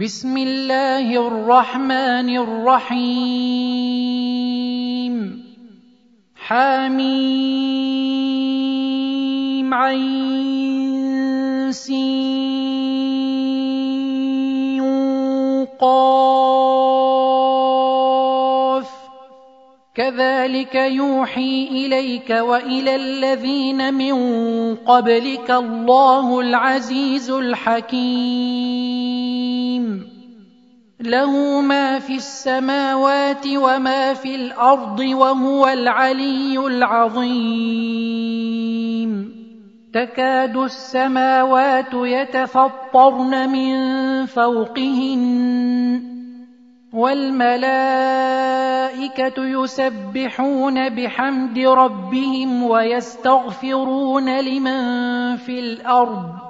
بسم الله الرحمن الرحيم. حميم عين سين قاف. كذلك يوحي إليك وإلى الذين من قبلك الله العزيز الحكيم. له ما في السماوات وما في الأرض وهو العلي العظيم. تكاد السماوات يتفطرن من فوقهن والملائكة يسبحون بحمد ربهم ويستغفرون لمن في الأرض.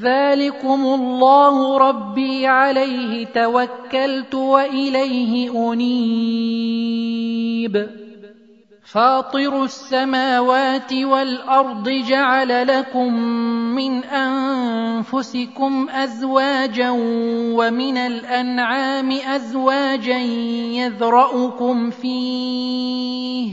ذلكم الله ربي عليه توكلت واليه انيب. فاطر السماوات والارض جعل لكم من انفسكم ازواجا ومن الانعام ازواجا يذرأكم فيه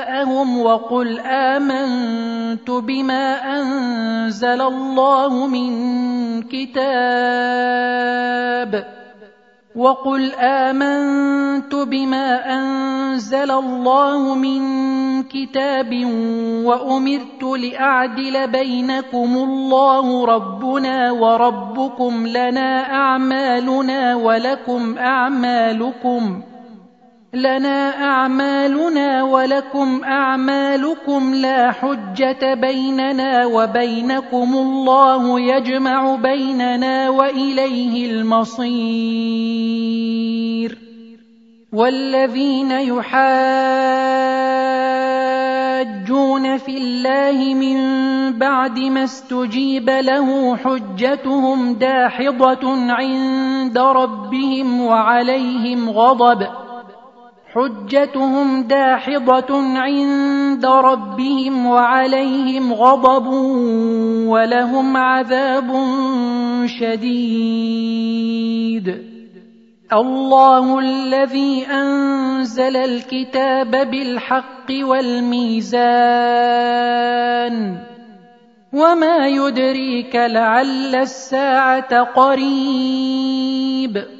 لهم وقل آمنت بما أنزل الله من كتاب وقل آمنت بما أنزل الله من كتاب وأمرت لأعدل بينكم الله ربنا وربكم لنا أعمالنا ولكم أعمالكم لنا أعمالنا ولكم أعمالكم لا حجة بيننا وبينكم الله يجمع بيننا وإليه المصير. والذين يحاجون في الله من بعد ما استجيب له حجتهم داحضة عند ربهم وعليهم غضب. حجتهم داحضة عند ربهم وعليهم غضب ولهم عذاب شديد. الله الذي أنزل الكتاب بالحق والميزان. وما يدريك لعل الساعة قريب.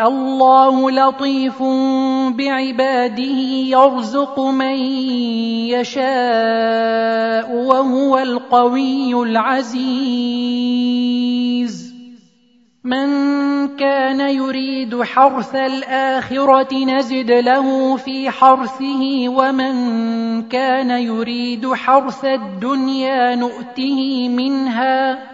الله لطيف بعباده يرزق من يشاء وهو القوي العزيز. من كان يريد حرث الآخرة نزد له في حرثه ومن كان يريد حرث الدنيا نؤته منها.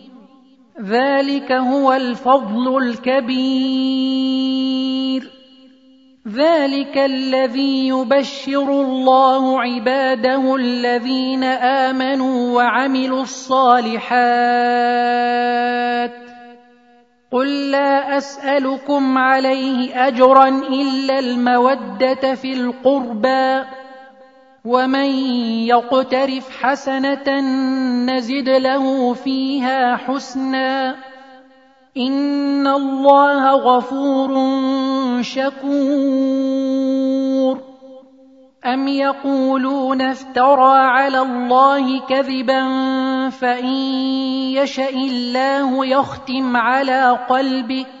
ذلك هو الفضل الكبير. ذلك الذي يبشر الله عباده الذين آمنوا وعملوا الصالحات. قل لا أسألكم عليه أجرا إلا المودة في القربى. ومن يقترف حسنه نزد له فيها حسنا ان الله غفور شكور ام يقولون افترى على الله كذبا فان يشا الله يختم على قلبك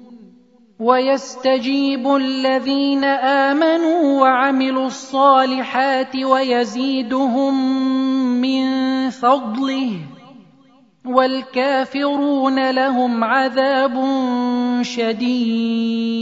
ويستجيب الذين آمنوا وعملوا الصالحات ويزيدهم من فضله والكافرون لهم عذاب شديد.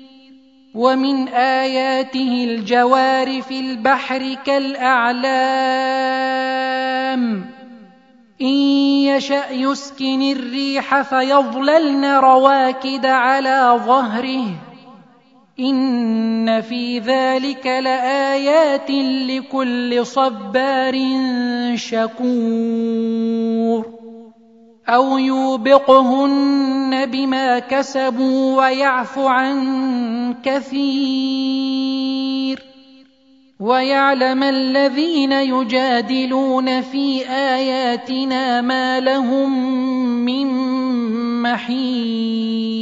ومن آياته الجوار في البحر كالأعلام. إن يشأ يسكن الريح فيظللن رواكد على ظهره. إن في ذلك لآيات لكل صبار شكور. أو يوبقهن بما كسبوا ويعفو عن كثير ويعلم الذين يجادلون في آياتنا ما لهم من محيص.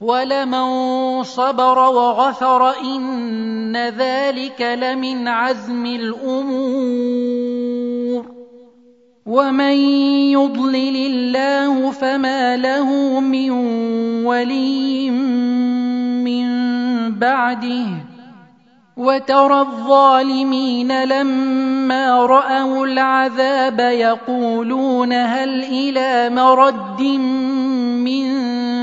ولمن صبر وغفر ان ذلك لمن عزم الأمور ومن يضلل الله فما له من ولي من بعده وترى الظالمين لما راوا العذاب يقولون هل إلى مرد من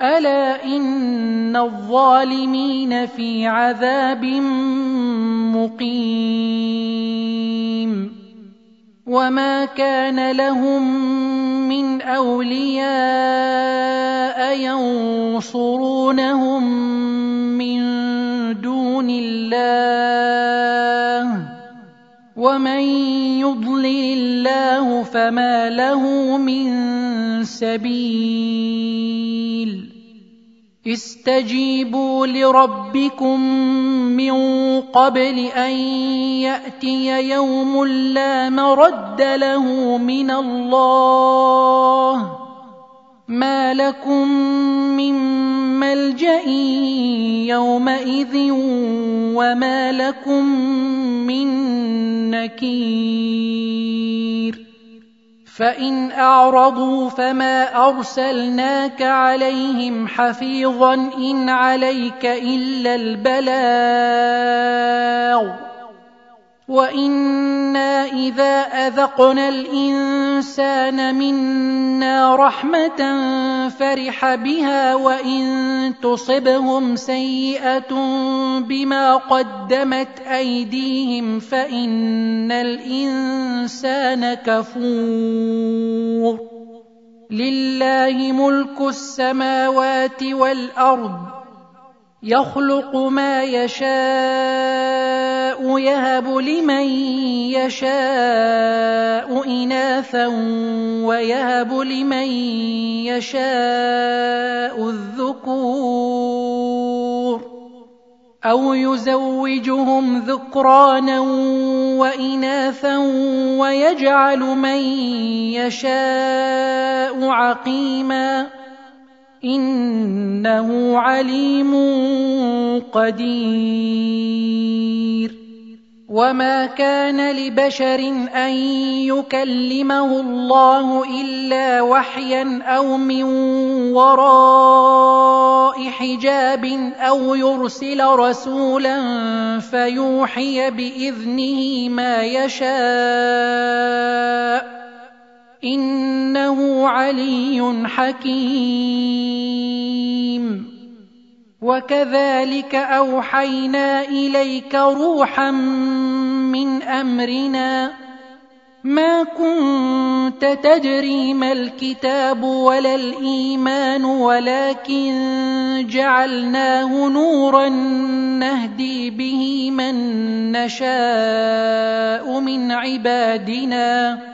الا ان الظالمين في عذاب مقيم وما كان لهم من اولياء ينصرونهم من دون الله ومن يضلل الله فما له من سبيل استجيبوا لربكم من قبل ان ياتي يوم لا مرد له من الله ما لكم من ملجا يومئذ وما لكم من نكير فان اعرضوا فما ارسلناك عليهم حفيظا ان عليك الا البلاغ وأنا اذا اذقنا الانسان منا رحمه فرح بها وان تصبهم سيئه بما قدمت ايديهم فان الانسان كفور. لله ملك السماوات والارض. يخلق ما يشاء يهب لمن يشاء إناثا ويهب لمن يشاء الذكور. أو يزوجهم ذكرانا وإناثا ويجعل من يشاء عقيما. إنه عليم قدير. وما كان لبشر أن يكلمه الله إلا وحيا أو من وراء حجاب أو يرسل رسولا فيوحي بإذنه ما يشاء. إنه علي حكيم. وكذلك أوحينا إليك روحا من أمرنا. ما كنت تدري ما الكتاب ولا الإيمان ولكن جعلناه نورا نهدي به من نشاء من عبادنا.